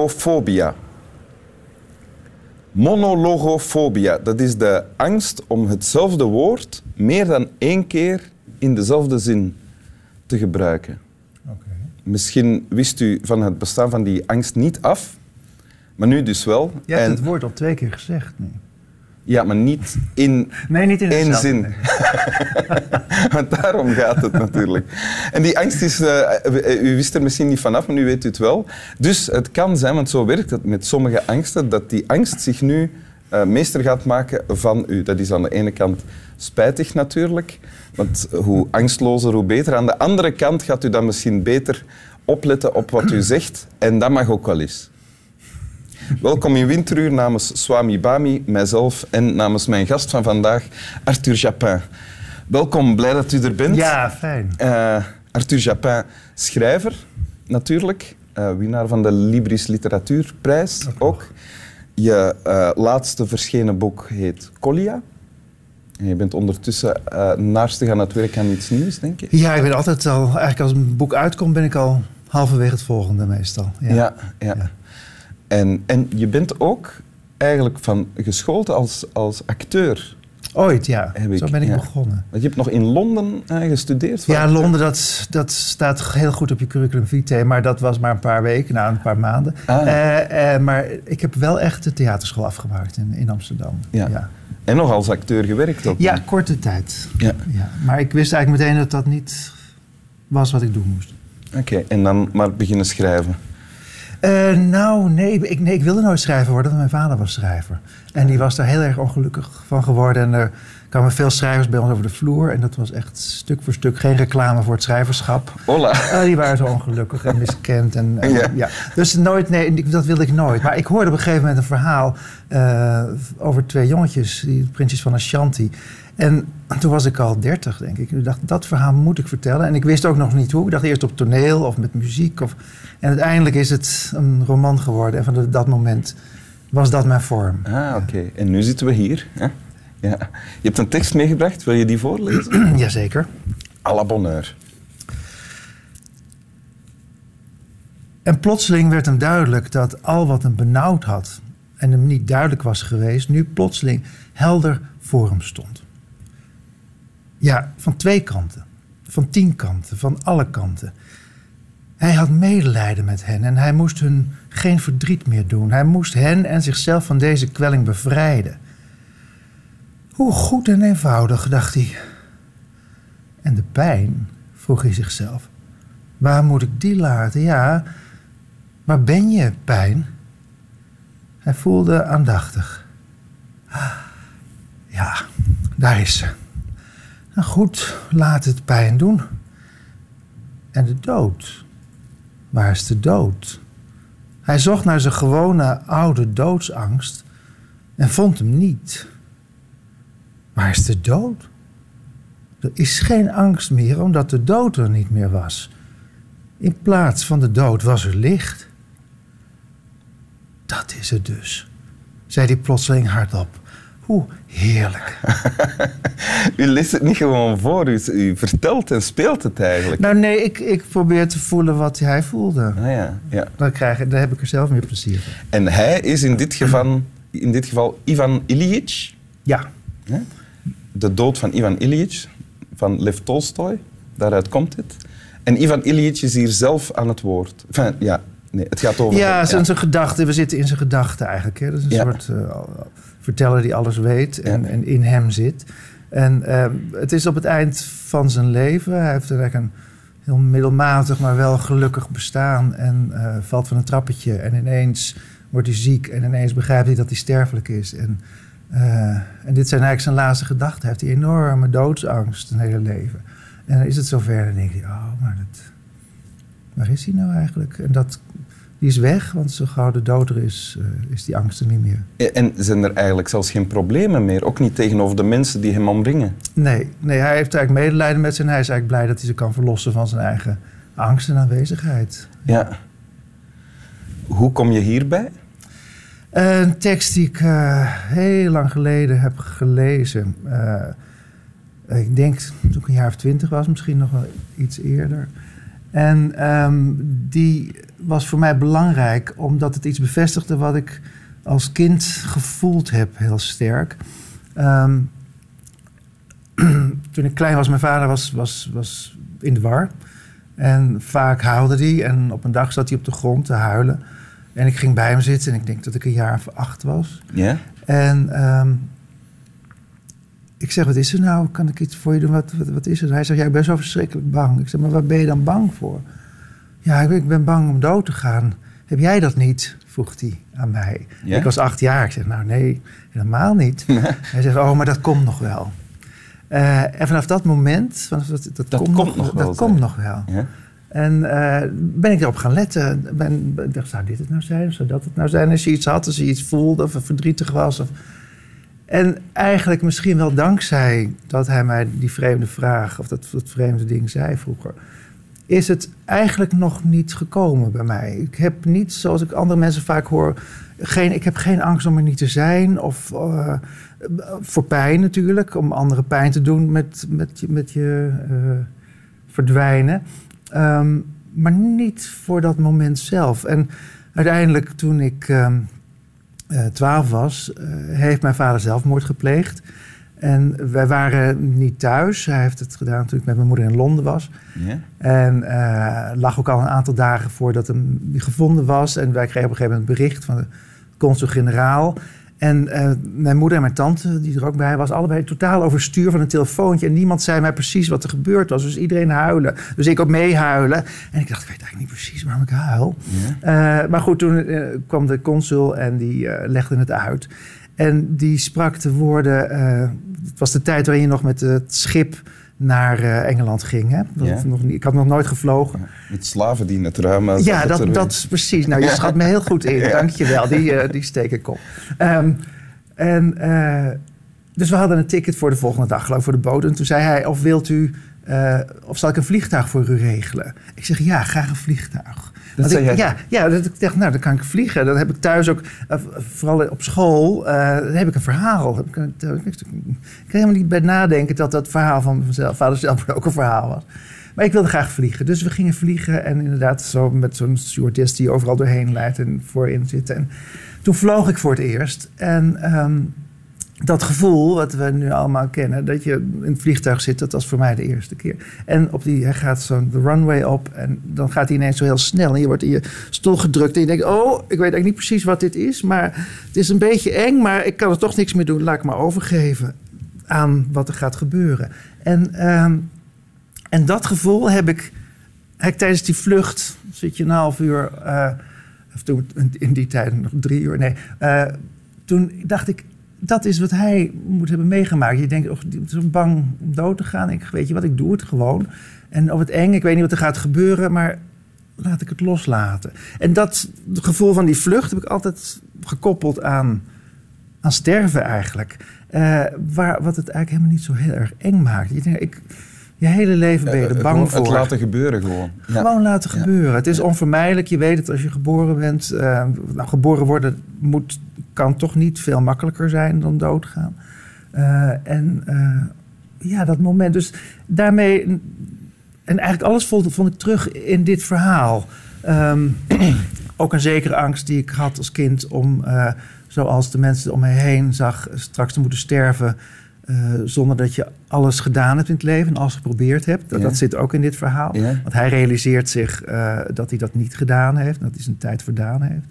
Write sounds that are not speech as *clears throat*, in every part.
Monologofobia. Monologofobia, dat is de angst om hetzelfde woord meer dan één keer in dezelfde zin te gebruiken. Misschien wist u van het bestaan van die angst niet af, maar nu dus wel. Je hebt En- het woord al twee keer gezegd nu. Ja, maar niet in Nee, niet in één zin. *laughs* Want daarom gaat het natuurlijk. En die angst is, eh, u wist er misschien niet vanaf, maar nu weet u het wel. Dus het kan zijn, want zo werkt het met sommige angsten, dat die angst zich nu eh, meester gaat maken van u. Dat is aan de ene kant spijtig natuurlijk, want hoe angstlozer, hoe beter. Aan de andere kant gaat u dan misschien beter opletten op wat u zegt en dat mag ook wel eens. Welkom in Winteruur namens Swami Bami, mijzelf en namens mijn gast van vandaag, Arthur Japin. Welkom, blij dat u er bent. Ja, fijn. Eh, Arthur Japin, schrijver natuurlijk, eh, winnaar van de Libris Literatuurprijs ook. Je eh, laatste verschenen boek heet Collia. En je bent ondertussen eh naarstig aan het werk aan iets nieuws, denk ik. Ja, ik ben altijd al... Eigenlijk als een boek uitkomt, ben ik al halverwege het volgende meestal. Ja. Ja, ja. Ja. En, en je bent ook eigenlijk van geschoold als, als acteur. Ooit, ja. Heb ik, Zo ben ik ja. begonnen. Want je hebt nog in Londen eh, gestudeerd. Ja, voor- Londen, dat, dat staat heel goed op je curriculum vitae. Maar dat was maar een paar weken, nou een paar maanden. Ah. Eh, eh, maar ik heb wel echt de theaterschool afgemaakt in, in Amsterdam. Ja. ja. En nog als acteur gewerkt ook. Ja, korte tijd. Ja. Ja. Maar ik wist eigenlijk meteen dat dat niet was wat ik doen moest. Oké, en dan maar beginnen schrijven. Eh, nou, nee ik, nee, ik wilde nooit schrijver worden, want mijn vader was schrijver. En die was daar heel erg ongelukkig van geworden. En er kwamen veel schrijvers bij ons over de vloer. En dat was echt stuk voor stuk geen reclame voor het schrijverschap. Hola. Eh, die waren zo ongelukkig en miskend. En, Ja. ja. Dus nooit, nee, dat wilde ik nooit. Maar ik hoorde op een gegeven moment een verhaal eh, over twee jongetjes, die prinsjes van Ashanti. En toen was ik al dertig, denk ik. En ik dacht, dat verhaal moet ik vertellen. En ik wist ook nog niet hoe. Ik dacht eerst op toneel of met muziek. Of... En uiteindelijk is het een roman geworden. En van dat moment was dat mijn vorm. Ah, oké. En nu zitten we hier. Hè? Ja. Je hebt een tekst meegebracht. Wil je die voorlezen? *clears throat* Jazeker. à la bonheur. En plotseling werd hem duidelijk dat al wat hem benauwd had en hem niet duidelijk was geweest, nu plotseling helder voor hem stond. Ja, van twee kanten, van tien kanten, van alle kanten. Hij had medelijden met hen en hij moest hun geen verdriet meer doen. Hij moest hen en zichzelf van deze kwelling bevrijden. Hoe goed en eenvoudig, dacht hij. En de pijn, vroeg hij zichzelf. Waar moet ik die laten? Ja, waar ben je, pijn? Hij voelde aandachtig. Ah, Ja, daar is ze. Nou goed, laat het pijn doen. En de dood. Waar is de dood? Hij zocht naar zijn gewone oude doodsangst en vond hem niet. Waar is de dood? Er is geen angst meer omdat de dood er niet meer was. In plaats van de dood was er licht. Dat is het dus, zei hij plotseling hardop. Hoe heerlijk. *laughs* U leest het niet gewoon voor, u, u vertelt en speelt het eigenlijk. nou nee, ik, ik probeer te voelen wat hij voelde. Ah, ja, ja. Dan, krijg, ik- dan heb ik er zelf meer plezier van. En hij is in dit geval, in dit geval Ivan Ilyich. Ja? De dood van Ivan Ilyich, van Lev Tolstoy. Daaruit komt het. En Ivan Ilyich is hier zelf aan het woord. Enfin, ja, nee, het gaat over... ja, zijn, zijn gedachten. We zitten in zijn gedachten eigenlijk. Hè. Dat is een Ja. soort eh, verteller die alles weet en, Ja. en in hem zit. En ehm, het is op het eind van zijn leven. Hij heeft eigenlijk een heel middelmatig, maar wel gelukkig bestaan. En eh, valt van een trappetje. En ineens wordt hij ziek. En ineens begrijpt hij dat hij sterfelijk is. En, eh, en dit zijn eigenlijk zijn laatste gedachten. Hij heeft die enorme doodsangst zijn hele leven. En dan is het zover. Dan denk je, oh, maar dat, waar is hij nou eigenlijk? En dat, die is weg, want zo gauw de dood er is, eh, is die angst er niet meer. En zijn er eigenlijk zelfs geen problemen meer? Ook niet tegenover de mensen die hem omringen? Nee, nee, hij heeft eigenlijk medelijden met zijn. Hij is eigenlijk blij dat hij zich kan verlossen van zijn eigen angst en aanwezigheid. Ja. Hoe kom je hierbij? Een tekst die ik eh, heel lang geleden heb gelezen. Eh, ik denk toen ik een jaar of twintig was, misschien nog wel iets eerder. En ehm, die was voor mij belangrijk omdat het iets bevestigde wat ik als kind gevoeld heb, heel sterk. Ehm, *clears throat* toen ik klein was, mijn vader was, was, was in de war. En vaak huilde hij. En op een dag zat hij op de grond te huilen. En ik ging bij hem zitten en ik denk dat ik een jaar of acht was. Ja? En ehm, ik zeg, wat is er nou? Kan ik iets voor je doen? Wat, wat, wat is er? Hij zegt, ja, ik ben zo verschrikkelijk bang. Ik zeg, maar waar ben je dan bang voor? Ja, ik ben, bang om dood te gaan. Heb jij dat niet? vroeg hij aan mij. Ja? Ik was acht jaar. Ik zeg, nou nee, helemaal niet. *laughs* Hij zegt, oh, maar dat komt nog wel. Eh, en vanaf dat moment, vanaf dat, dat, Dat komt, nog, nog wel, dat komt nog wel. Ja? En eh, ben ik erop gaan letten. Ben, dacht, zou dit het nou zijn? Of zou dat het nou zijn? Als je iets had, als je iets voelde of verdrietig was. Of... En eigenlijk misschien wel dankzij dat hij mij die vreemde vraag... of dat, dat vreemde ding zei vroeger... is het eigenlijk nog niet gekomen bij mij. Ik heb niet, zoals ik andere mensen vaak hoor... Geen, ik heb geen angst om er niet te zijn. Of eh, voor pijn natuurlijk. Om andere pijn te doen met, met, je- met je eh, verdwijnen. Ehm, maar niet voor dat moment zelf. En uiteindelijk toen ik ehm, eh, twaalf was, eh, heeft mijn vader zelfmoord gepleegd. En wij waren niet thuis. Hij heeft het gedaan toen ik met mijn moeder in Londen was. En eh, lag ook al een aantal dagen voordat hem gevonden was. En wij kregen op een gegeven moment een bericht van de consul-generaal. En eh, mijn moeder en mijn tante, die er ook bij was, allebei totaal overstuur van een telefoontje. En niemand zei mij precies wat er gebeurd was. Dus iedereen huilen. Dus ik ook meehuilen. En ik dacht, ik weet eigenlijk niet precies waarom ik huil. Ja? Eh, maar goed, toen eh, kwam de consul en die legde het uit. En die sprak de woorden. het was de tijd waarin je nog met het schip naar eh, Engeland ging. Hè? Dat Ja. nog niet, ik had nog nooit gevlogen. Met slaven die in het eh, Ja, dat, terwijl- dat is precies. Nou, je Ja. schat me heel goed in. *laughs* Ja. Dank je wel. Die, eh, die steek ik op. Ehm, en, eh, dus we hadden een ticket voor de volgende dag, geloof ik, voor de boot. En toen zei hij, of wilt u... of zal ik een vliegtuig voor u regelen? Ik zeg, ja, graag een vliegtuig. Ik? Ja, ja dat ik dacht, nou, dan kan ik vliegen. Dan heb ik thuis ook, eh, vooral op school, eh, heb ik een verhaal. Heb ik, ik, ik kan helemaal niet bij nadenken dat dat verhaal van mezelf, vader zelf ook een verhaal was. Maar ik wilde graag vliegen. Dus we gingen vliegen en inderdaad zo met zo'n stewardess die overal doorheen leidt en voorin zit. En toen vloog ik voor het eerst. En ehm, dat gevoel wat we nu allemaal kennen, dat je in het vliegtuig zit, dat was voor mij de eerste keer. En op die, hij gaat zo de runway op en dan gaat hij ineens zo heel snel. En je wordt in je stoel gedrukt en je denkt, oh, ik weet eigenlijk niet precies wat dit is, maar het is een beetje eng, maar ik kan er toch niks meer doen. Laat ik me overgeven aan wat er gaat gebeuren. En, ehm, en dat gevoel heb ik, heb tijdens die vlucht, zit je een half uur, eh, of toen, in die tijd nog drie uur, nee. eh, toen dacht ik, dat is wat hij moet hebben meegemaakt. Je denkt, oh, is bang om dood te gaan. Ik weet je wat, ik doe het gewoon. En of het eng, ik weet niet wat er gaat gebeuren, maar laat ik het loslaten. En dat gevoel van die vlucht heb ik altijd gekoppeld aan, aan sterven eigenlijk. Eh, waar, wat het eigenlijk helemaal niet zo heel erg eng maakt. Je denkt, ik, je hele leven ben je er bang voor. Het laten gebeuren gewoon. Ja. Gewoon laten gebeuren. Het is onvermijdelijk. Je weet het als je geboren bent. eh, nou, geboren worden moet, kan toch niet veel makkelijker zijn dan doodgaan. Eh, en eh, ja, dat moment. Dus daarmee. En eigenlijk alles vond, vond ik terug in dit verhaal. Ehm, *clears throat* ook een zekere angst die ik had als kind om, zoals de mensen om mij heen zag, straks te moeten sterven. Eh, zonder dat je alles gedaan hebt in het leven en alles geprobeerd hebt. Dat, Ja. dat zit ook in dit verhaal. Ja. Want hij realiseert zich eh, dat hij dat niet gedaan heeft, dat hij zijn tijd verdaan heeft.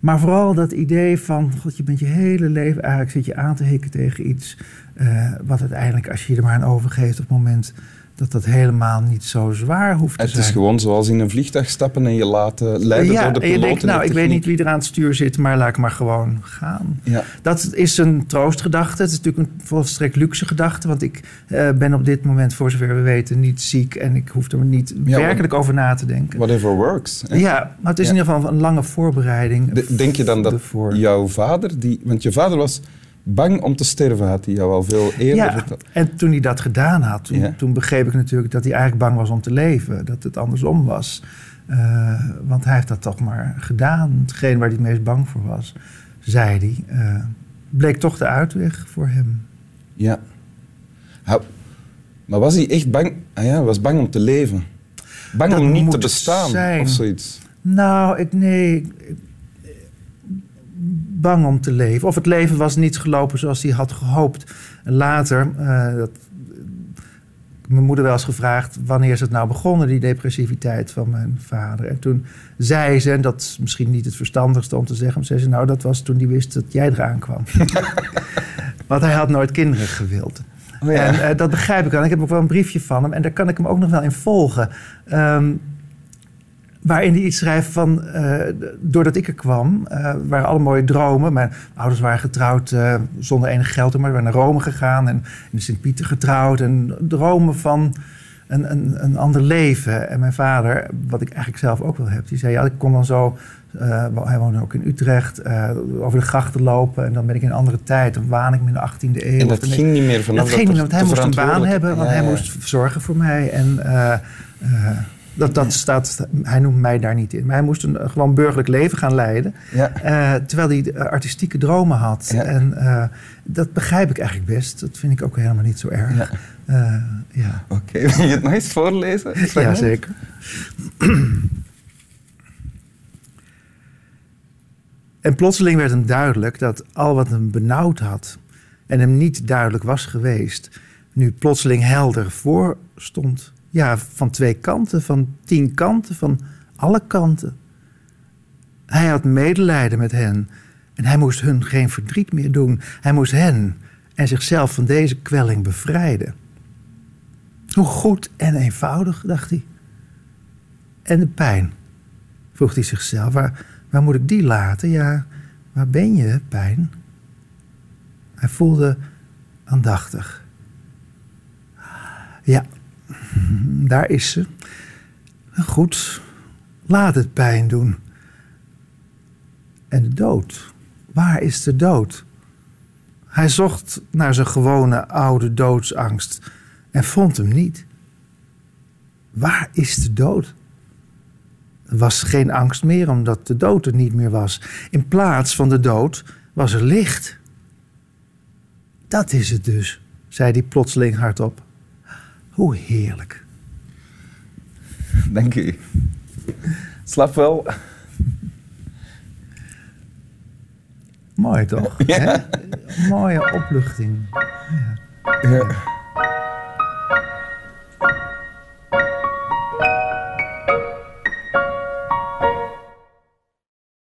Maar vooral dat idee van, god, je bent je hele leven eigenlijk zit je aan te hikken tegen iets. eh, wat uiteindelijk, als je je er maar aan overgeeft op het moment dat dat helemaal niet zo zwaar hoeft te Het zijn. is gewoon zoals in een vliegtuig stappen en je laten leiden ja, door de en je piloot. denkt, en de nou, ik weet niet wie er aan het stuur zit, maar laat ik maar gewoon gaan. Ja. Dat is een troostgedachte. Het is natuurlijk een volstrekt luxe gedachte. Want ik eh, ben op dit moment, voor zover we weten, niet ziek. En ik hoef er niet Ja, werkelijk over na te denken. Whatever works. hè. Ja, maar het is in ieder geval een lange voorbereiding. De- Denk je dan dat ervoor. jouw vader, die, want je vader was bang om te sterven, had hij jou al veel eerder Ja, verteld. en toen hij dat gedaan had, toen, Ja. toen begreep ik natuurlijk dat hij eigenlijk bang was om te leven. Dat het andersom was. Eh, want hij heeft dat toch maar gedaan. Hetgeen waar hij het meest bang voor was, zei hij. eh, bleek toch de uitweg voor hem. Ja. Maar was hij echt bang? Ah ja, was bang om te leven. Bang Dat om niet te bestaan zijn. of zoiets. Nou, ik, nee. ik- Bang om te leven. Of het leven was niet gelopen zoals hij had gehoopt. En later, eh, dat, mijn moeder wel eens gevraagd... wanneer is het nou begonnen, die depressiviteit van mijn vader. En toen zei ze, en dat is misschien niet het verstandigste om te zeggen... maar zei ze, nou, dat was toen hij wist dat jij eraan kwam. *laughs* Want hij had nooit kinderen gewild. Oh ja. En eh, dat begrijp ik wel. Ik heb ook wel een briefje van hem. En daar kan ik hem ook nog wel in volgen. Ehm, waarin hij iets schrijft van... eh, doordat ik er kwam, eh, waren alle mooie dromen. Mijn ouders waren getrouwd eh, zonder enig geld. Maar we waren naar Rome gegaan. En in de Sint-Pieter getrouwd. En dromen van een, een, een ander leven. En mijn vader, wat ik eigenlijk zelf ook wel heb... die zei, ja, ik kon dan zo... hij woonde ook in Utrecht, over de grachten lopen. En dan ben ik in een andere tijd. Dan waan ik me in de 18e eeuw. En dat ik- ging niet meer vanaf dat ging niet, want hij moest een baan hebben, want Ja, hij moest zorgen voor mij. En dat, dat staat, hij noemt mij daar niet in. Maar hij moest een gewoon burgerlijk leven gaan leiden. Ja. eh, terwijl hij eh, artistieke dromen had. Ja. En eh, dat begrijp ik eigenlijk best. Dat vind ik ook helemaal niet zo erg. Ja. Ja. Oké, *laughs* wil je het nog eens voorlezen? Het ja, fragment? zeker. *clears throat* En plotseling werd hem duidelijk dat al wat hem benauwd had en hem niet duidelijk was geweest, nu plotseling helder voor stond. Ja, van twee kanten, van tien kanten, van alle kanten. Hij had medelijden met hen en hij moest hun geen verdriet meer doen. Hij moest hen en zichzelf van deze kwelling bevrijden. Hoe goed en eenvoudig, dacht hij. En de pijn, vroeg hij zichzelf. Waar, waar moet ik die laten? Ja, waar ben je, pijn? Hij voelde aandachtig. Ja, *laughs* daar is ze. Goed, laat het pijn doen. En de dood. Waar is de dood? Hij zocht naar zijn gewone oude doodsangst en vond hem niet. Waar is de dood? Er was geen angst meer omdat de dood er niet meer was. In plaats van de dood was er licht. Dat is het dus, zei hij plotseling hardop. Hoe heerlijk. Dank u. Slap wel. Mooi toch? Ja. Mooie opluchting. Ja.